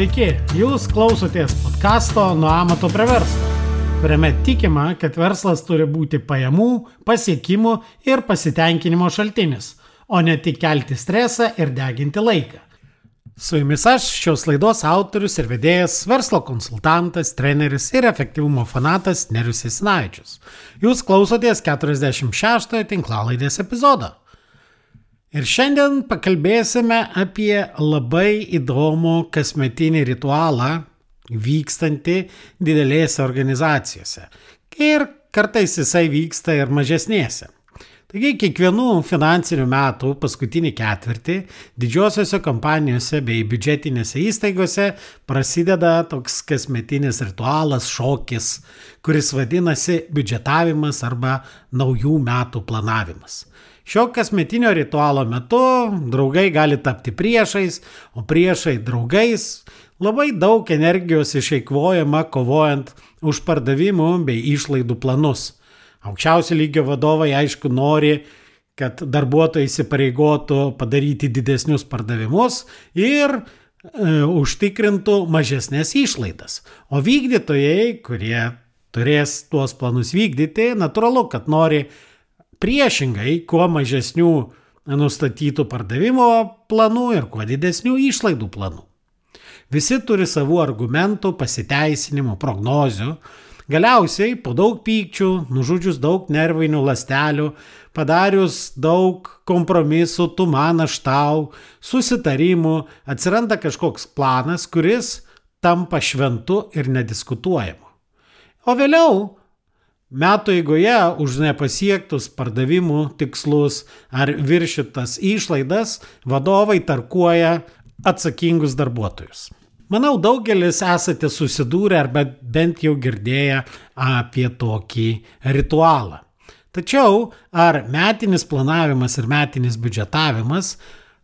Sveiki, jūs klausotės podkasto Nuo amato prie verslo, kuriame tikima, kad verslas turi būti pajamų, pasiekimų ir pasitenkinimo šaltinis, o ne tik kelti stresą ir deginti laiką. Su jumis aš, šios laidos autorius ir vedėjas, verslo konsultantas, treneris ir efektyvumo fanatas Nerius Esinavičius. Jūs klausotės 46 tinklalaidės epizodo. Ir šiandien pakalbėsime apie labai įdomų kasmetinį ritualą vykstantį didelėse organizacijose. Ir kartais jisai vyksta ir mažesnėse. Taigi kiekvienų finansinių metų paskutinį ketvirtį didžiosiuose kompanijose bei biudžetinėse įstaigose prasideda toks kasmetinis ritualas, šokis, kuris vadinasi biudžetavimas arba naujų metų planavimas. Šio kasmetinio ritualo metu draugai gali tapti priešais, o priešai draugais. Labai daug energijos išeikvojama kovojant už pardavimų bei išlaidų planus. Aukščiausio lygio vadovai aišku nori, kad darbuotojai įsipareigotų padaryti didesnius pardavimus ir e, užtikrintų mažesnės išlaidas. O vykdytojai, kurie turės tuos planus vykdyti, natūralu, kad nori priešingai, kuo mažesnių nustatytų pardavimo planų ir kuo didesnių išlaidų planų. Visi turi savų argumentų, pasiteisinimų, prognozių. Galiausiai, po daug pykčių, nužudžius daug nervinių lastelių, padarius daug kompromisų, tu man aš tau, susitarimų, atsiranda kažkoks planas, kuris tampa šventu ir nediskutuojamu. O vėliau Metų eigoje už nepasiektus pardavimų tikslus ar viršytas išlaidas vadovai tarkuoja atsakingus darbuotojus. Manau, daugelis esate susidūrę arba bent jau girdėję apie tokį ritualą. Tačiau ar metinis planavimas ir metinis biudžetavimas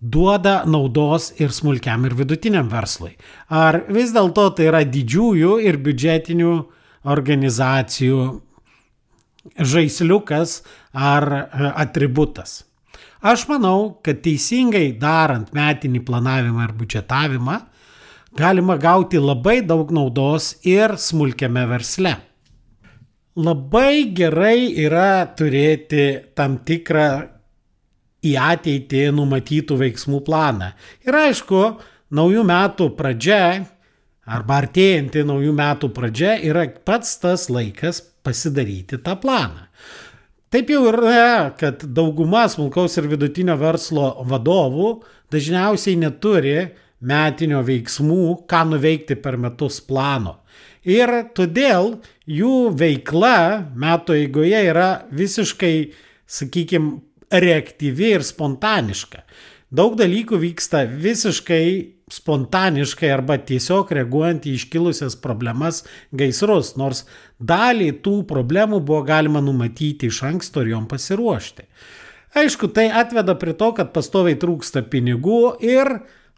duoda naudos ir smulkiam ir vidutiniam verslui? Ar vis dėlto tai yra didžiųjų ir biudžetinių organizacijų žaisliukas ar e, atributas. Aš manau, kad teisingai darant metinį planavimą ir biudžetavimą galima gauti labai daug naudos ir smulkiame versle. Labai gerai yra turėti tam tikrą į ateitį numatytų veiksmų planą. Ir aišku, naujų metų pradžia arba artėjanti naujų metų pradžia yra pats tas laikas pasidaryti tą planą. Taip jau yra, kad dauguma smulkaus ir vidutinio verslo vadovų dažniausiai neturi metinio veiksmų, ką nuveikti per metus plano. Ir todėl jų veikla metų eigoje yra visiškai, sakykime, reaktyvi ir spontaniška. Daug dalykų vyksta visiškai spontaniškai arba tiesiog reaguojant į iškilusias problemas gaisrus, nors dalį tų problemų buvo galima numatyti iš anksto ir jom pasiruošti. Aišku, tai atveda prie to, kad pastoviai trūksta pinigų ir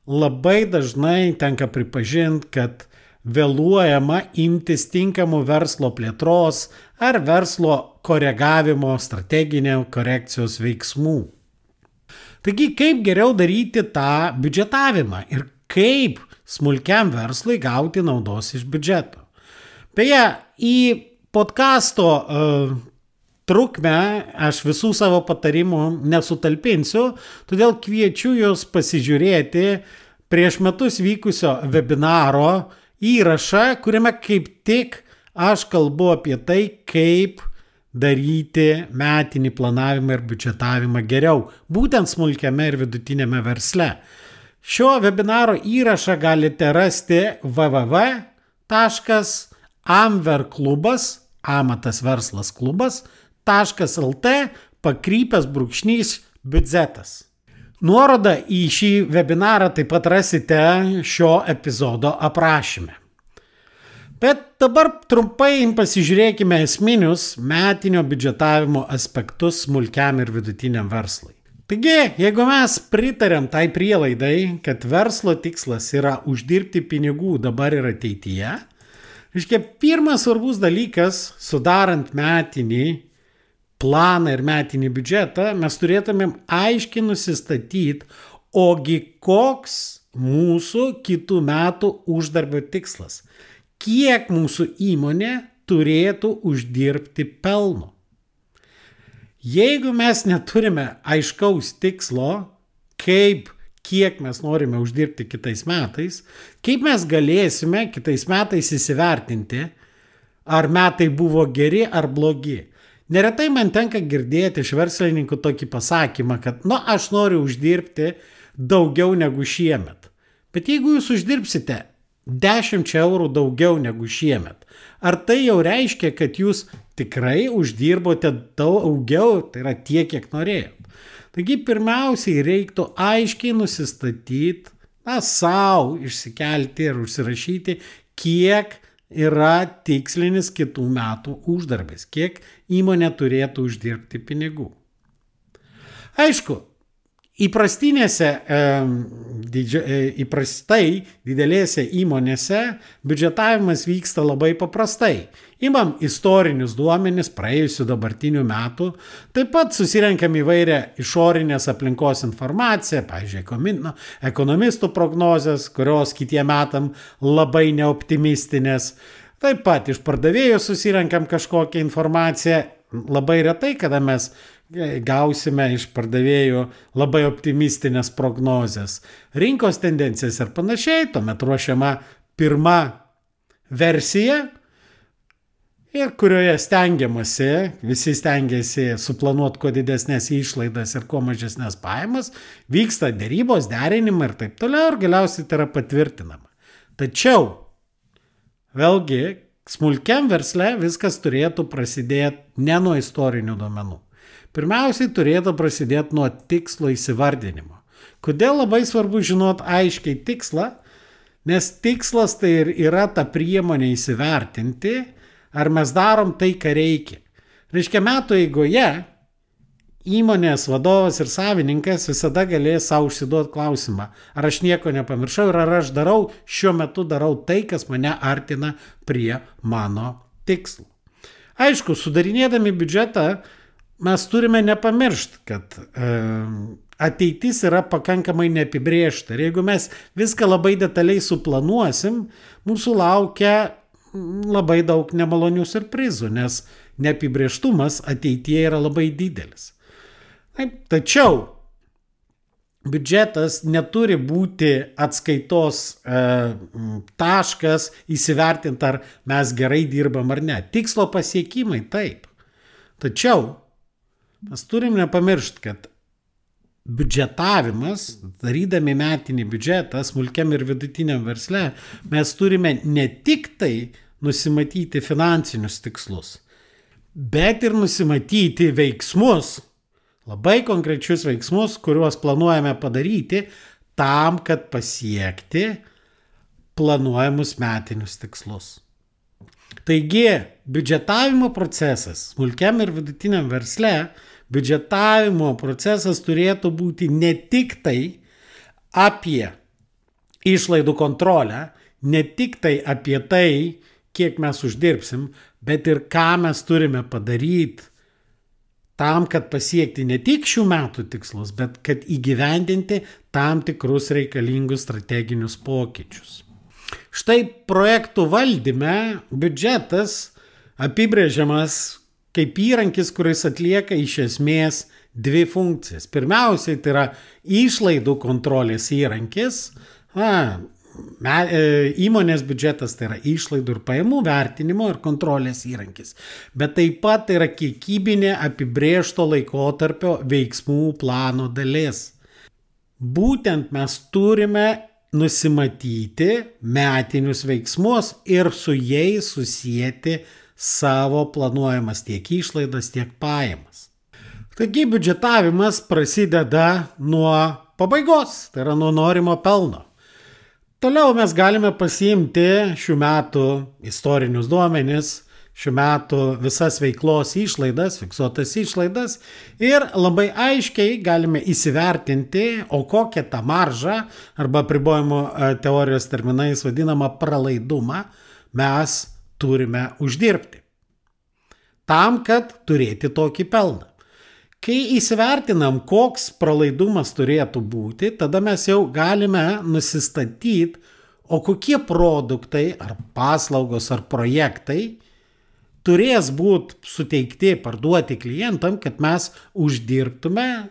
labai dažnai tenka pripažinti, kad vėluojama imtis tinkamų verslo plėtros ar verslo koregavimo strateginio korekcijos veiksmų. Taigi, kaip geriau daryti tą biudžetavimą ir kaip smulkiam verslui gauti naudos iš biudžeto. Beje, į podkasto uh, trukmę aš visų savo patarimų nesutalpinsiu, todėl kviečiu jūs pasižiūrėti prieš metus vykusio webinaro įrašą, kuriame kaip tik aš kalbu apie tai, kaip daryti metinį planavimą ir biudžetavimą geriau, būtent smulkiame ir vidutinėme versle. Šio webinaro įrašą galite rasti www.amverklubas, amatas verslas klubas.lt pakrypęs brūkšnys biudžetas. Nuorodą į šį webinarą taip pat rasite šio epizodo aprašyme. Bet dabar trumpai pasižiūrėkime esminius metinio biudžetavimo aspektus smulkiam ir vidutiniam verslui. Taigi, jeigu mes pritarėm tai prielaidai, kad verslo tikslas yra uždirbti pinigų dabar ir ateityje, reiškia, pirmas svarbus dalykas, sudarant metinį planą ir metinį biudžetą, mes turėtumėm aiškiai nusistatyti, ogi koks mūsų kitų metų uždarbio tikslas. Kiek mūsų įmonė turėtų uždirbti pelno. Jeigu mes neturime aiškaus tikslo, kaip, kiek mes norime uždirbti kitais metais, kaip mes galėsime kitais metais įsivertinti, ar metai buvo geri ar blogi. Neretai man tenka girdėti iš verslininkų tokį pasakymą, kad, nu, aš noriu uždirbti daugiau negu šiemet. Bet jeigu jūs uždirbsite 10 eurų daugiau negu šiemet, ar tai jau reiškia, kad jūs tikrai uždirbote daugiau, tai yra tiek, kiek norėjot? Taigi pirmiausiai reiktų aiškiai nusistatyti, na, savo išsikelti ir užsirašyti, kiek yra tikslinis kitų metų uždarbis, kiek įmonė turėtų uždirbti pinigų. Aišku, įprastinėse, didžia, e, įprastai didelėse įmonėse biudžetavimas vyksta labai paprastai. Imam istorinius duomenis praėjusių dabartinių metų, taip pat susirenkam įvairią išorinės aplinkos informaciją, pavyzdžiui, ekonomistų prognozes, kurios kitie metam labai neoptimistinės. Taip pat iš pardavėjų susirenkam kažkokią informaciją. Labai retai, kada mes gausime iš pardavėjų labai optimistinės prognozes, rinkos tendencijas ir panašiai, tuomet ruošiama pirma versija, ir kurioje stengiamasi, visi stengiasi suplanuoti kuo didesnės išlaidas ir kuo mažesnės pajamas, vyksta dėrybos, derinimai ir taip toliau ir galiausiai tai yra patvirtinama. Tačiau, vėlgi, smulkiam versle viskas turėtų prasidėti ne nuo istorinių duomenų. Pirmiausiai turėtų prasidėti nuo tikslo įsivardinimo. Kodėl labai svarbu žinot aiškiai tikslą? Nes tikslas tai ir yra ta priemonė įsivertinti, ar mes darom tai, ką reikia. Reiškia, metų eigoje įmonės vadovas ir savininkas visada galės savo užsiduoti klausimą, ar aš nieko nepamiršau ir ar aš darau, šiuo metu darau tai, kas mane artina prie mano tikslų. Aišku, sudarinėdami biudžetą, mes turime nepamiršti, kad e, ateitis yra pakankamai neapibriešta. Ir jeigu mes viską labai detaliai suplanuosim, mūsų laukia labai daug nemalonių surprizų, nes neapibrieštumas ateityje yra labai didelis. Taip, tačiau biudžetas neturi būti atskaitos e, taškas įsivertinti, ar mes gerai dirbam ar ne. Tikslo pasiekimai taip. Tačiau Mes turim nepamiršti, kad biudžetavimas, darydami metinį biudžetą smulkiam ir vidutiniam versle, mes turime ne tik tai nusimatyti finansinius tikslus, bet ir nusimatyti veiksmus, labai konkrečius veiksmus, kuriuos planuojame padaryti tam, kad pasiekti planuojamus metinius tikslus. Taigi, biudžetavimo procesas smulkiam ir vidutiniam versle biudžetavimo procesas turėtų būti ne tik tai apie išlaidų kontrolę, ne tik tai apie tai, kiek mes uždirbsim, bet ir ką mes turime padaryti tam, kad pasiekti ne tik šių metų tikslus, bet kad įgyvendinti tam tikrus reikalingus strateginius pokyčius. Štai projektų valdyme biudžetas apibrėžiamas kaip įrankis, kuris atlieka iš esmės dvi funkcijas. Pirmiausiai tai yra išlaidų kontrolės įrankis. Na, me, e, įmonės biudžetas tai yra išlaidų ir pajamų vertinimo ir kontrolės įrankis. Bet taip pat tai yra kiekybinė apibriešto laikotarpio veiksmų plano dalis. Būtent mes turime nusimatyti metinius veiksmus ir su jais susijęti savo planuojamas tiek išlaidas, tiek pajamas. Taigi biudžetavimas prasideda nuo pabaigos, tai yra nuo norimo pelno. Toliau mes galime pasiimti šių metų istorinius duomenis, šių metų visas veiklos išlaidas, fiksuotas išlaidas ir labai aiškiai galime įsivertinti, o kokią tą maržą arba pribojimo e, teorijos terminais vadinamą pralaidumą mes turime uždirbti. Tam, kad turėti tokį pelną. Kai įsivertinam, koks pralaidumas turėtų būti, tada mes jau galime nusistatyti, o kokie produktai ar paslaugos ar projektai turės būti suteikti, parduoti klientam, kad mes uždirbtume,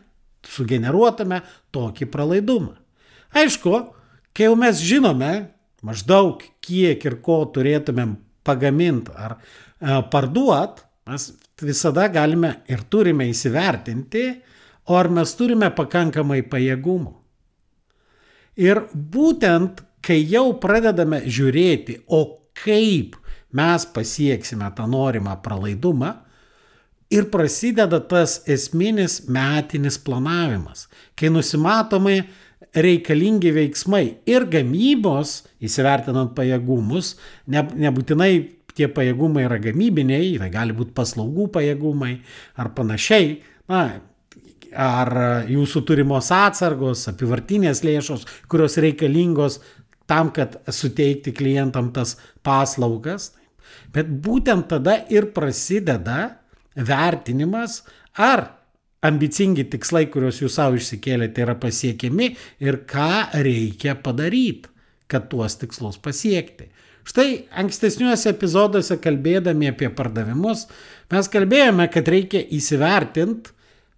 sugeneruotume tokį pralaidumą. Aišku, kai jau mes žinome maždaug kiek ir ko turėtumėm pagaminti ar e, parduot, mes visada galime ir turime įsivertinti, ar mes turime pakankamai pajėgumų. Ir būtent, kai jau pradedame žiūrėti, o kaip mes pasieksime tą norimą pralaidumą, ir prasideda tas esminis metinis planavimas, kai nusimatomai reikalingi veiksmai ir gamybos, įsivertinant pajėgumus, ne, nebūtinai tie pajėgumai yra gamybiniai, tai gali būti paslaugų pajėgumai ar panašiai, na, ar jūsų turimos atsargos, apivartinės lėšos, kurios reikalingos tam, kad suteikti klientam tas paslaugas. Bet būtent tada ir prasideda vertinimas, ar ambicingi tikslai, kuriuos jūs savo išsikėlėte, yra pasiekiami ir ką reikia padaryti, kad tuos tikslus pasiekti. Štai ankstesniuose epizoduose kalbėdami apie pardavimus, mes kalbėjome, kad reikia įsivertinti,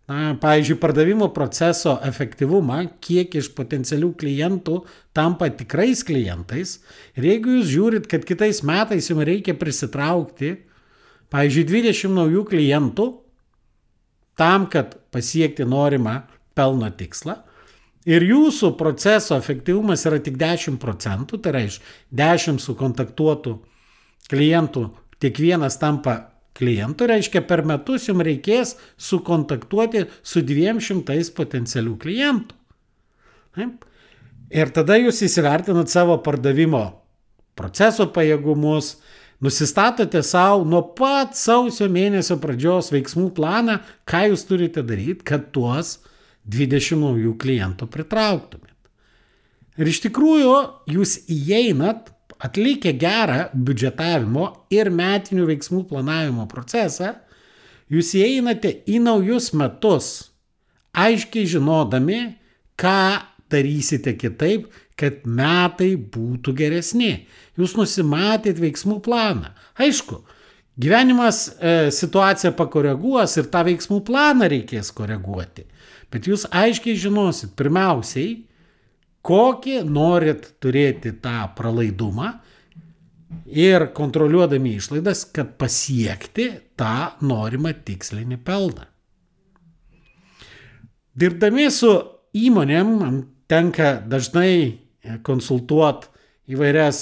na, pavyzdžiui, pardavimo proceso efektyvumą, kiek iš potencialių klientų tampa tikrais klientais. Ir jeigu jūs žiūrit, kad kitais metais jums reikia prisitraukti, pavyzdžiui, 20 naujų klientų, tam, kad pasiekti norimą pelno tikslą. Ir jūsų proceso efektyvumas yra tik 10 procentų, tai reiškia 10 sukontaktuotų klientų, tik vienas tampa klientų, reiškia per metus jums reikės sukontaktuoti su 200 potencialių klientų. Taip? Ir tada jūs įsivertinat savo pardavimo proceso pajėgumus, Nusistatote savo nuo pat sausio mėnesio pradžios veiksmų planą, ką jūs turite daryti, kad tuos 20 naujų klientų pritrauktumėt. Ir iš tikrųjų jūs įeinat, atlikę gerą biudžetavimo ir metinių veiksmų planavimo procesą, jūs įeinate į naujus metus, aiškiai žinodami, ką darysite kitaip, kad metai būtų geresni. Jūs nusimatėt veiksmų planą. Aišku, gyvenimas e, situaciją pakoreguos ir tą veiksmų planą reikės koreguoti. Bet jūs aiškiai žinosit, pirmiausiai, kokį norit turėti tą pralaidumą ir kontroliuodami išlaidas, kad pasiekti tą norimą tikslinį pelną. Dirbdami su įmonėm, tenka dažnai konsultuoti įvairias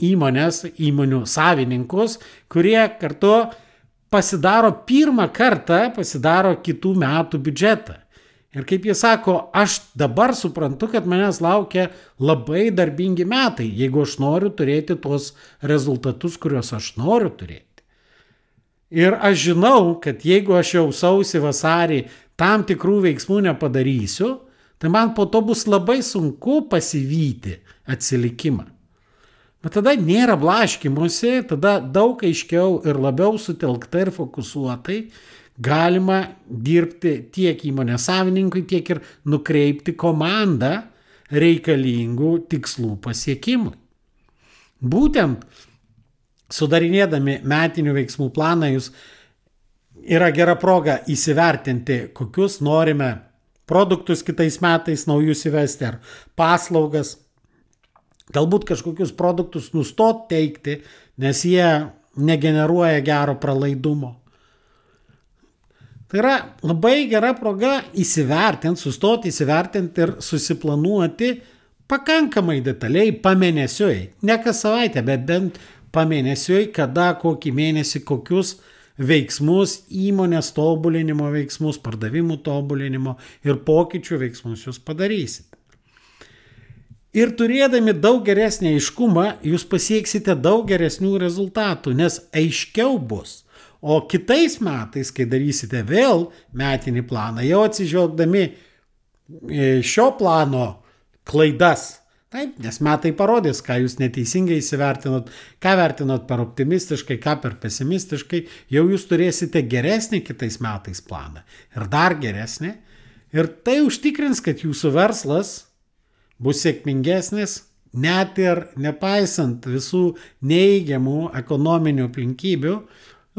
įmonės, įmonių savininkus, kurie kartu pasidaro pirmą kartą, pasidaro kitų metų biudžetą. Ir kaip jie sako, aš dabar suprantu, kad manęs laukia labai darbingi metai, jeigu aš noriu turėti tuos rezultatus, kuriuos aš noriu turėti. Ir aš žinau, kad jeigu aš jau sausį vasarį tam tikrų veiksmų nepadarysiu, tai man po to bus labai sunku pasivyti atsilikimą. Bet tada nėra blaškimusi, tada daug aiškiau ir labiau sutelkta ir fokusuotai galima dirbti tiek įmonės savininkui, tiek ir nukreipti komandą reikalingų tikslų pasiekimui. Būtent sudarinėdami metinių veiksmų planą jūs yra gera proga įsivertinti, kokius norime produktus kitais metais naujus įvesti ar paslaugas. Galbūt kažkokius produktus nustot teikti, nes jie negeneruoja gero pralaidumo. Tai yra labai gera proga įsivertinti, sustoti įsivertinti ir susiplanuoti pakankamai detaliai pamėnesiui. Ne kas savaitę, bet bent pamėnesiui, kada kokį mėnesį kokius veiksmus, įmonės tobulinimo veiksmus, pardavimų tobulinimo ir pokyčių veiksmus jūs padarysite. Ir turėdami daug geresnį aiškumą, jūs pasieksite daug geresnių rezultatų, nes aiškiau bus. O kitais metais, kai darysite vėl metinį planą, jau atsižvelgdami šio plano klaidas, Taip, nes metai parodys, ką jūs neteisingai įsivertinot, ką vertinot per optimistiškai, ką per pesimistiškai, jau jūs turėsite geresnį kitais metais planą ir dar geresnį. Ir tai užtikrins, kad jūsų verslas bus sėkmingesnis, net ir nepaisant visų neįgiamų ekonominių aplinkybių,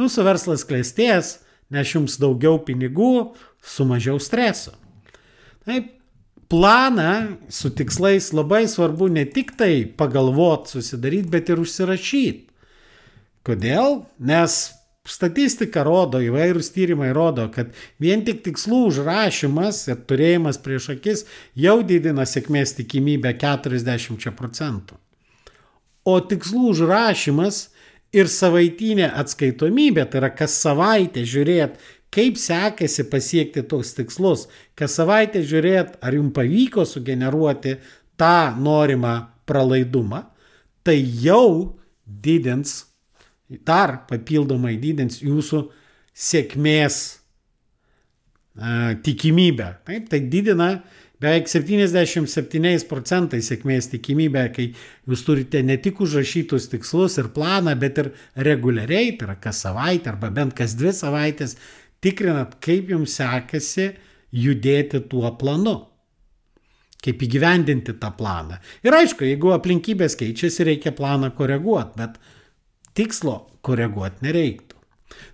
jūsų verslas klėstės, nes jums daugiau pinigų su mažiau streso. Taip, planą su tikslais labai svarbu ne tik tai pagalvot, susidaryti, bet ir užsirašyti. Kodėl? Nes statistika rodo, įvairūs tyrimai rodo, kad vien tik tikslų užrašymas ir turėjimas prieš akis jau didina sėkmės tikimybę 40 procentų. O tikslų užrašymas ir savaitinė atskaitomybė, tai yra kas savaitę žiūrėti, kaip sekėsi pasiekti tos tikslus, kas savaitę žiūrėt, ar jums pavyko sugeneruoti tą norimą pralaidumą, tai jau didins, dar papildomai didins jūsų sėkmės a, tikimybę. Taip, tai didina beveik 77 procentais sėkmės tikimybę, kai jūs turite ne tik užrašytus tikslus ir planą, bet ir reguliariai, tai yra kas savaitę arba bent kas dvi savaitės tikrinat, kaip jums sekasi judėti tuo planu. Kaip įgyvendinti tą planą. Ir aišku, jeigu aplinkybės keičiasi, reikia planą koreguoti, bet tikslo koreguoti nereiktų.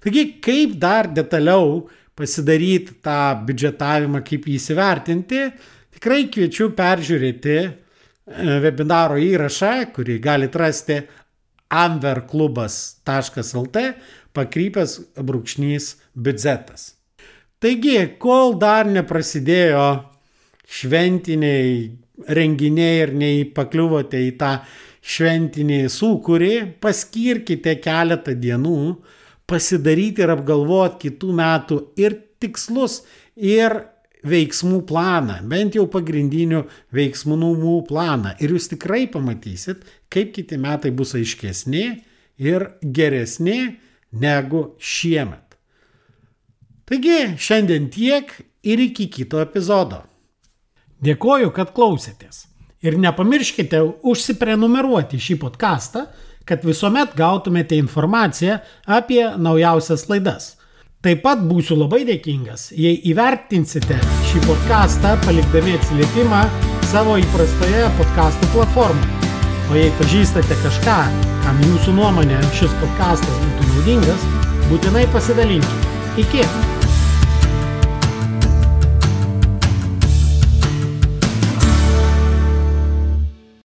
Taigi, kaip dar detaliau pasidaryti tą biudžetavimą, kaip jį įsivertinti, tikrai kviečiu peržiūrėti e, webinaro įrašą, kurį galite rasti amverklubas.lt pakrypęs brūkšnys biudžetas. Taigi, kol dar neprasidėjo šventiniai renginiai ir neįpakliuvote į tą šventinį sūkurį, paskirkite keletą dienų pasidaryti ir apgalvoti kitų metų ir tikslus, ir veiksmų planą, bent jau pagrindinių veiksmų planą. Ir jūs tikrai pamatysit, kaip kiti metai bus aiškesni ir geresni negu šiemet. Taigi šiandien tiek ir iki kito epizodo. Dėkoju, kad klausėtės. Ir nepamirškite užsiprenumeruoti šį podcastą, kad visuomet gautumėte informaciją apie naujausias laidas. Taip pat būsiu labai dėkingas, jei įvertinsite šį podcastą palikdami atsiliepimą savo įprastoje podcastų platformoje. O jei pažįstate kažką, kam jūsų nuomonė šis podcastas būtų naudingas, būtinai pasidalinkite. Iki!